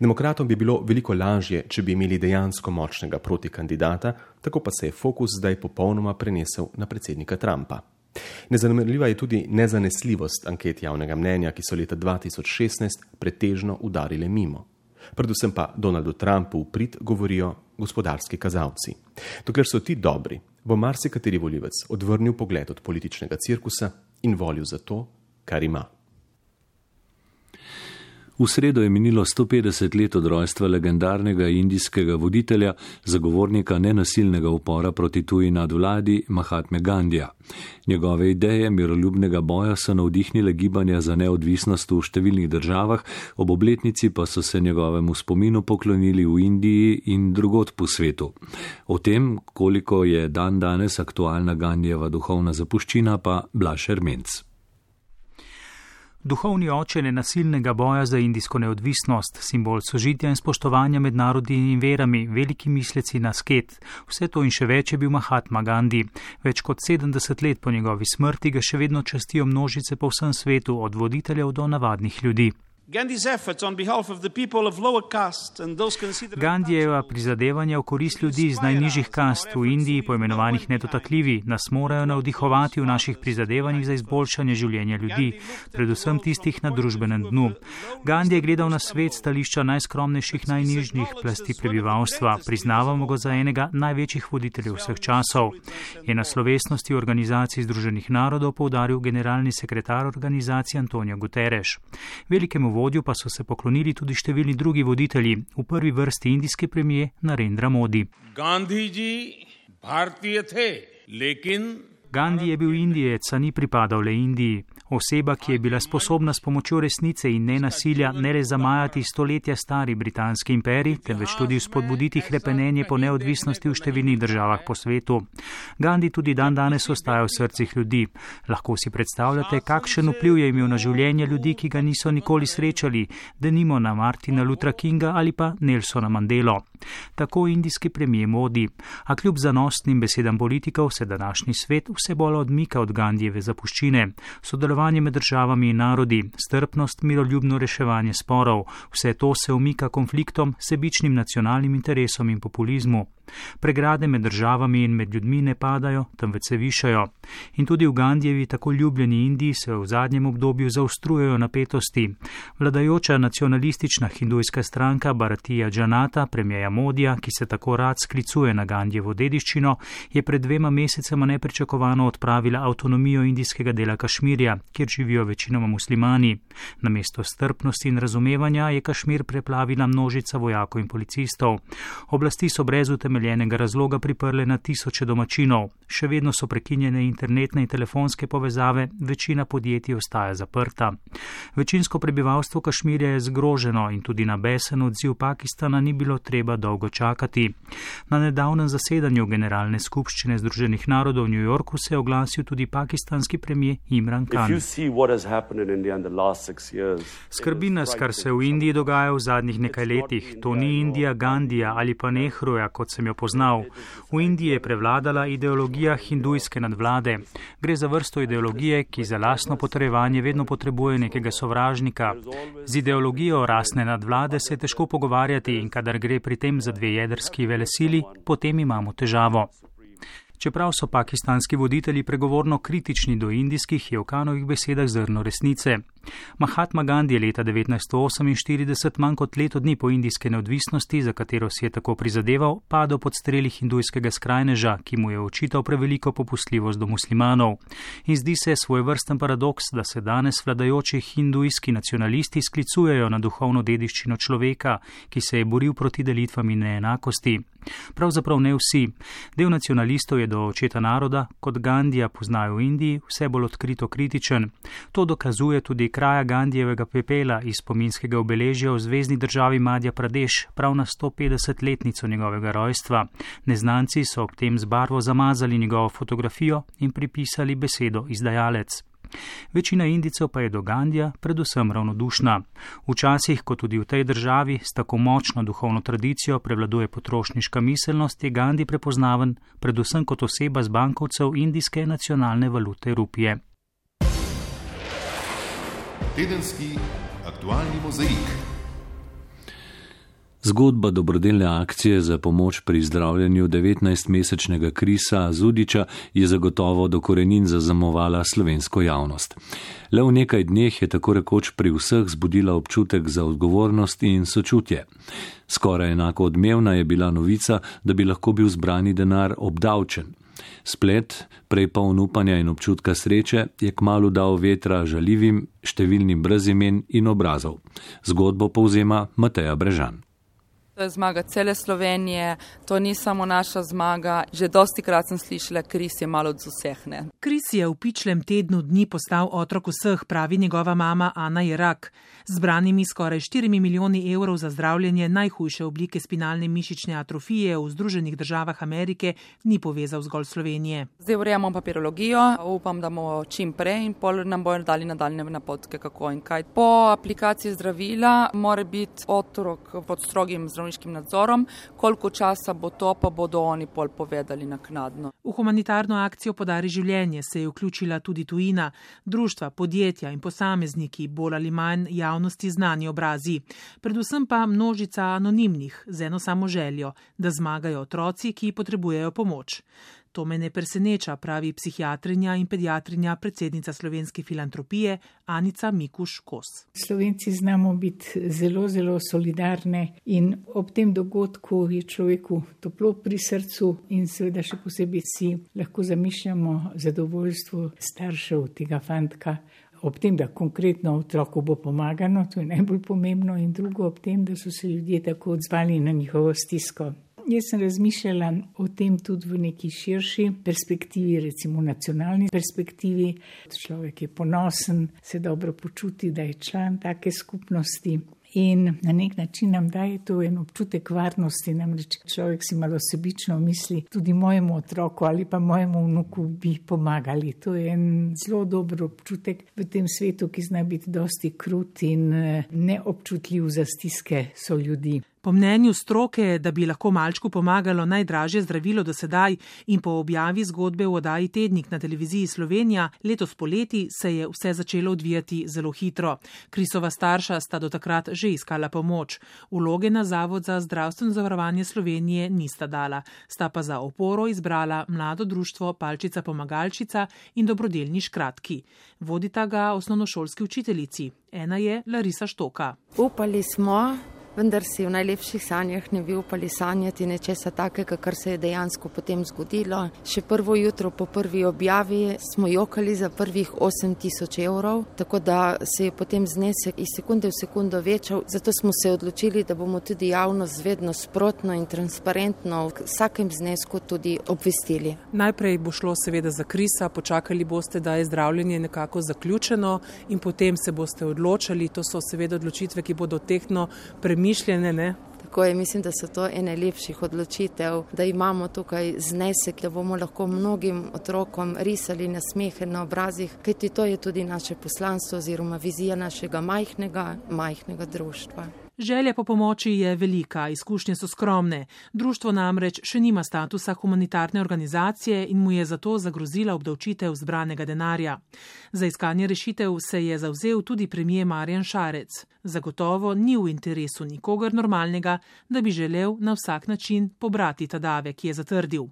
Demokratom bi bilo veliko lažje, če bi imeli dejansko močnega protikandidata, tako pa se je fokus zdaj popolnoma prenesel na predsednika Trumpa. Nezanemljiva je tudi nezanesljivost anket javnega mnenja, ki so leta 2016 pretežno udarile mimo. Predvsem pa Donaldu Trumpu v prid govorijo gospodarski kazalci. Dokler so ti dobri, bo marsikateri volivec odvrnil pogled od političnega cirkusa in volil za to, kar ima. V sredo je minilo 150 let od rojstva legendarnega indijskega voditelja, zagovornika nenasilnega upora proti tuji nadvladi Mahatme Gandija. Njegove ideje miroljubnega boja so navdihnile gibanja za neodvisnost v številnih državah, ob obletnici pa so se njegovemu spominu poklonili v Indiji in drugot po svetu. O tem, koliko je dan danes aktualna Gandijeva duhovna zapuščina, pa Blaš Ermenc. Duhovni oče nenasilnega boja za indijsko neodvisnost, simbol sožitja in spoštovanja med narodi in verami, veliki misleci na sket, vse to in še več je bil Mahatma Gandhi. Več kot 70 let po njegovi smrti ga še vedno častijo množice po vsem svetu, od voditeljev do navadnih ljudi. Gandijeva prizadevanja v korist ljudi iz najnižjih kast v Indiji, poimenovanih nedotakljivi, nas morajo navdihovati v naših prizadevanjih za izboljšanje življenja ljudi, predvsem tistih na družbenem dnu. Gandhi je gledal na svet stališča najskromnejših, najnižjih plasti prebivalstva, priznavamo ga za enega največjih voditeljev vseh časov. Je na slovesnosti organizacij Združenih narodov povdaril generalni sekretar organizacije Antonijo Guterres vodju pa so se poklonili tudi številni drugi voditelji, v prvi vrsti indijski premije Narendra Modi. Gandhi je bil Indijec, a ni pripadal le Indiji. Oseba, ki je bila sposobna s pomočjo resnice in nenasilja ne le zamajati stoletja stari britanski imperij, temveč tudi spodbuditi hrepenenje po neodvisnosti v številnih državah po svetu. Gandhi tudi dan danes ostaja v srcih ljudi. Lahko si predstavljate, kakšen vpliv je imel na življenje ljudi, ki ga niso nikoli srečali, da nimo na Martina Lutra Kinga ali pa Nelsona Mandelo. Tako indijski premije modi, a kljub zanosnim besedam politikov se današnji svet vse bolj odmika od Gandijeve zapuščine. Sodelovanje med državami in narodi, strpnost, miroljubno reševanje sporov, vse to se umika konfliktom, sebičnim nacionalnim interesom in populizmu. Pregrade med državami in med ljudmi ne padajo, temveč se višajo. In tudi v Gandijevi tako ljubljeni Indiji se v zadnjem obdobju zaostrujejo napetosti. Vladajoča nacionalistična hindujska stranka Baratija Džanata, premijeja Modija, ki se tako rad sklicuje na Gandijevo dediščino, je pred dvema mesecema nepričakovano odpravila avtonomijo indijskega dela Kašmirja, kjer živijo večinoma muslimani. Namesto strpnosti in razumevanja je Kašmir preplavila množica vojakov in policistov. Oblasti so brez utemeljenja neutemeljenega razloga priprle na tisoče domačinov. Še vedno so prekinjene internetne in telefonske povezave, večina podjetij ostaja zaprta. Večinsko prebivalstvo Kašmirja je zgroženo in tudi na besen odziv Pakistana ni bilo treba dolgo čakati. Na nedavnem zasedanju Generalne skupščine Združenih narodov v New Yorku se je oglasil tudi pakistanski premijer Imran Khan. Skrbi nas, kar se v Indiji dogaja v zadnjih nekaj letih. To ni Indija Gandija ali pa Nehruja, kot sem jo poznal. V Indiji je prevladala ideologija hindujske nadvlade. Gre za vrsto ideologije, ki za lasno potrejevanje vedno potrebuje nekega sovražnika. Z ideologijo rasne nadvlade se je težko pogovarjati in kadar gre pri tem za dve jedrski velesili, potem imamo težavo. Čeprav so pakistanski voditelji pregovorno kritični do indijskih, je v kanovih besedah zrno resnice. Mahatma Gandhi je leta 1948, manj kot leto dni po indijske neodvisnosti, za katero si je tako prizadeval, padel pod streli hindujskega skrajneža, ki mu je očital preveliko popustljivost do muslimanov. In zdi se svoj vrsten paradoks, da se danes vladajoči hindujski nacionalisti sklicujejo na duhovno dediščino človeka, ki se je boril proti delitvam in neenakosti. Pravzaprav ne vsi. Del nacionalistov je do očeta naroda, kot Gandija poznajo v Indiji, vse bolj odkrito kritičen. To dokazuje tudi kraja Gandijevega pepela iz spominskega obeležja v zvezdni državi Madja Pradeš, prav na 150-letnico njegovega rojstva. Neznanci so ob tem z barvo zamazali njegovo fotografijo in pripisali besedo izdajalec. Večina Indijcev pa je do Gandija predvsem ravnodušna. Včasih, kot tudi v tej državi, s tako močno duhovno tradicijo prevladuje potrošniška miselnost, je Gandhi prepoznaven predvsem kot oseba z bankovcev indijske nacionalne valute rupije. Tedenski aktualni mozaik. Zgodba dobrodelne akcije za pomoč pri zdravljenju 19-mesečnega Krisa Zudiča je zagotovo do korenin zaznamovala slovensko javnost. Le v nekaj dneh je tako rekoč pri vseh zbudila občutek za odgovornost in sočutje. Skoraj enako odmevna je bila novica, da bi lahko bil zbrani denar obdavčen. Splet, prej poln upanja in občutka sreče, je kmalo dal vetra žaljivim, številnim brez imen in obrazov. Zgodbo povzema Mateja Brežan. To je zmaga cele Slovenije, to ni samo naša zmaga. Že dosti krat sem slišala, Kris je malo od vseh. Ne? Kris je v pičlem tednu dni postal otrok vseh, pravi njegova mama Ana Jerak. Zbranimi skoraj 4 milijoni evrov za zdravljenje najhujše oblike spinalne mišične atrofije v Združenih državah Amerike ni povezal zgolj Slovenije. Zdaj urejamo papirologijo, upam, da bomo čim prej in pol nam bojo dali nadaljne napotke, kako in kaj. Po aplikaciji zdravila mora biti otrok pod strogim zdravljenjem zdravniškim nadzorom, koliko časa bo to, pa bodo oni pol povedali naknadno. V humanitarno akcijo Podari življenje se je vključila tudi tujina, društva, podjetja in posamezniki, bolj ali manj javnosti znani obrazi. Predvsem pa množica anonimnih z eno samo željo, da zmagajo otroci, ki potrebujejo pomoč. To me ne preseneča, pravi psihiatrinja in pediatrinja predsednica slovenske filantropije Anica Mikuš Kos. Slovenci znamo biti zelo, zelo solidarni in ob tem dogodku je človeku toplo pri srcu in seveda še posebej si lahko zamišljamo zadovoljstvo staršev tega fantka. Ob tem, da konkretno otroku bo pomagano, to je najbolj pomembno, in drugo ob tem, da so se ljudje tako odzvali na njihovo stisko. Jaz sem razmišljala o tem tudi v neki širši perspektivi, recimo nacionalni perspektivi. Človek je ponosen, se dobro počuti, da je član take skupnosti. In na nek način nam daje to en občutek varnosti, namreč človek si malo sebično misli, tudi mojemu otroku ali pa mojemu vnuku bi pomagali. To je en zelo dober občutek v tem svetu, ki zna biti dosti krut in eh, neobčutljiv za stiske so ljudi. Po mnenju stroke, da bi lahko malčku pomagalo najdražje zdravilo do sedaj in po objavi zgodbe v oddaji Tednik na televiziji Slovenija, letos poleti se je vse začelo odvijati zelo hitro. Krisova starša sta do takrat že iskala pomoč. Uloge na Zavod za zdravstveno zavarovanje Slovenije nista dala, sta pa za oporo izbrala mlado društvo Palčica pomagalčica in dobrodelni škratki. Vodita ga osnovnošolski učiteljici. Ena je Larisa Štoka. Upali smo, vendar si v najlepših sanjah ne bi upali sanjati nečesa takega, kar se je dejansko potem zgodilo. Še prvo jutro po prvi objavi smo jokali za prvih 8000 evrov, tako da se je potem znesek iz sekunde v sekundo večal. Zato smo se odločili, da bomo tudi javnost vedno sprotno in transparentno v vsakem znesku tudi obvestili. Najprej bo šlo seveda za krisa, počakali boste, da je zdravljenje nekako zaključeno in potem se boste odločili. To so seveda odločitve, ki bodo tehno premišljene. Ne? Tako je, mislim, da so to ene lepših odločitev, da imamo tukaj znesek, da bomo lahko mnogim otrokom risali na smehe na obrazih, kajti to je tudi naše poslanstvo oziroma vizija našega majhnega, majhnega društva. Želja po pomoči je velika, izkušnje so skromne. Društvo namreč še nima statusa humanitarne organizacije in mu je zato zagrozila obdavčitev zbranega denarja. Za iskanje rešitev se je zavzel tudi premije Marjan Šarec. Zagotovo ni v interesu nikogar normalnega, da bi želel na vsak način pobrati ta davek, je zatrdil.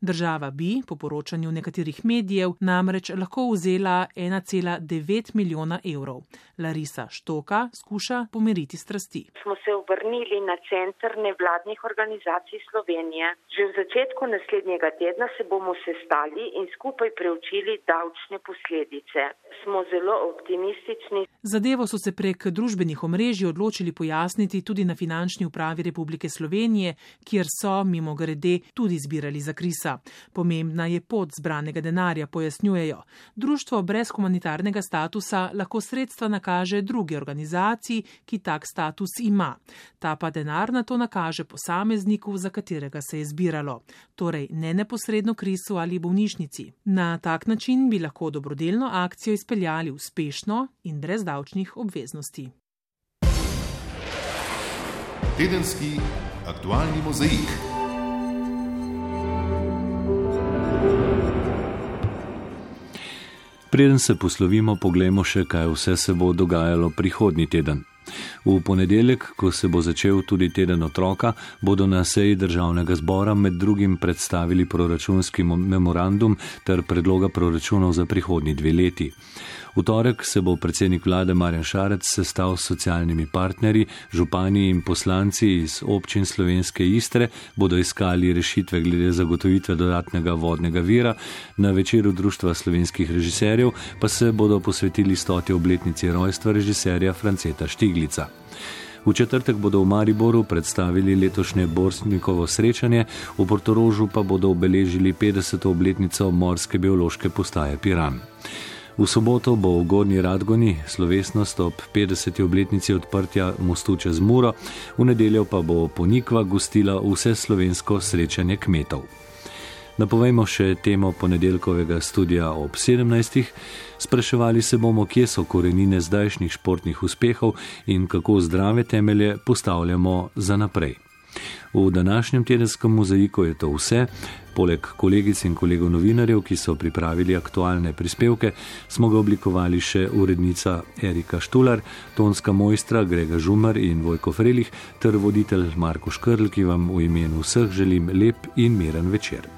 Država bi, po poročanju nekaterih medijev, namreč lahko vzela 1,9 milijona evrov. Larisa Štoka skuša pomiriti strasti smo se obrnili na Centr nevladnih organizacij Slovenije. Že v začetku naslednjega tedna se bomo sestali in skupaj preučili davčne posledice. Smo zelo optimistični. Zadevo so se prek družbenih omrežij odločili pojasniti tudi na finančni upravi Republike Slovenije, kjer so, mimo grede, tudi zbirali za krisa. Pomembna je pot zbranega denarja, pojasnjujejo. Društvo brez humanitarnega statusa lahko sredstva nakaže druge organizaciji, ki tak status ima. Ta pa denar na to nakaže posamezniku, za katerega se je zbiralo, torej ne neposredno krisu ali bolnišnici. Na tak način bi lahko dobrodelno akcijo izpeljali uspešno in brez davčnih obveznosti. Tedenski aktualni mozaik. Preden se poslovimo, poglejmo še, kaj vse se bo dogajalo prihodnji teden. V ponedeljek, ko se bo začel tudi teden otroka, bodo na seji državnega zbora med drugim predstavili proračunski memorandum ter predloga proračunov za prihodnji dve leti. V torek se bo predsednik vlade Marjan Šarec sestal s socialnimi partnerji, župani in poslanci iz občin slovenske Istre, bodo iskali rešitve glede zagotovitve dodatnega vodnega vira, na večeru Društva slovenskih režiserjev pa se bodo posvetili stoti obletnici rojstva režiserja Franceta Štiglica. V četrtek bodo v Mariboru predstavili letošnje Borsnikovo srečanje, v Portorožu pa bodo obeležili 50. obletnico morske biološke postaje Piran. V soboto bo v Gorni Radgoni slovesnost ob 50. obletnici odprtja mostu čez Muro, v nedeljo pa bo Ponikva gostila vse slovensko srečanje kmetov. Napovejmo še temo ponedeljkovega studija ob 17. Spraševali se bomo, kje so korenine zdajšnjih športnih uspehov in kako zdrave temelje postavljamo za naprej. V današnjem tedenskem mozaiku je to vse. Poleg kolegic in kolegov novinarjev, ki so pripravili aktualne prispevke, smo ga oblikovali še urednica Erika Štular, tonska mojstra Grega Žumar in Vojko Frelih ter voditelj Marko Škrl, ki vam v imenu vseh želim lep in miren večer.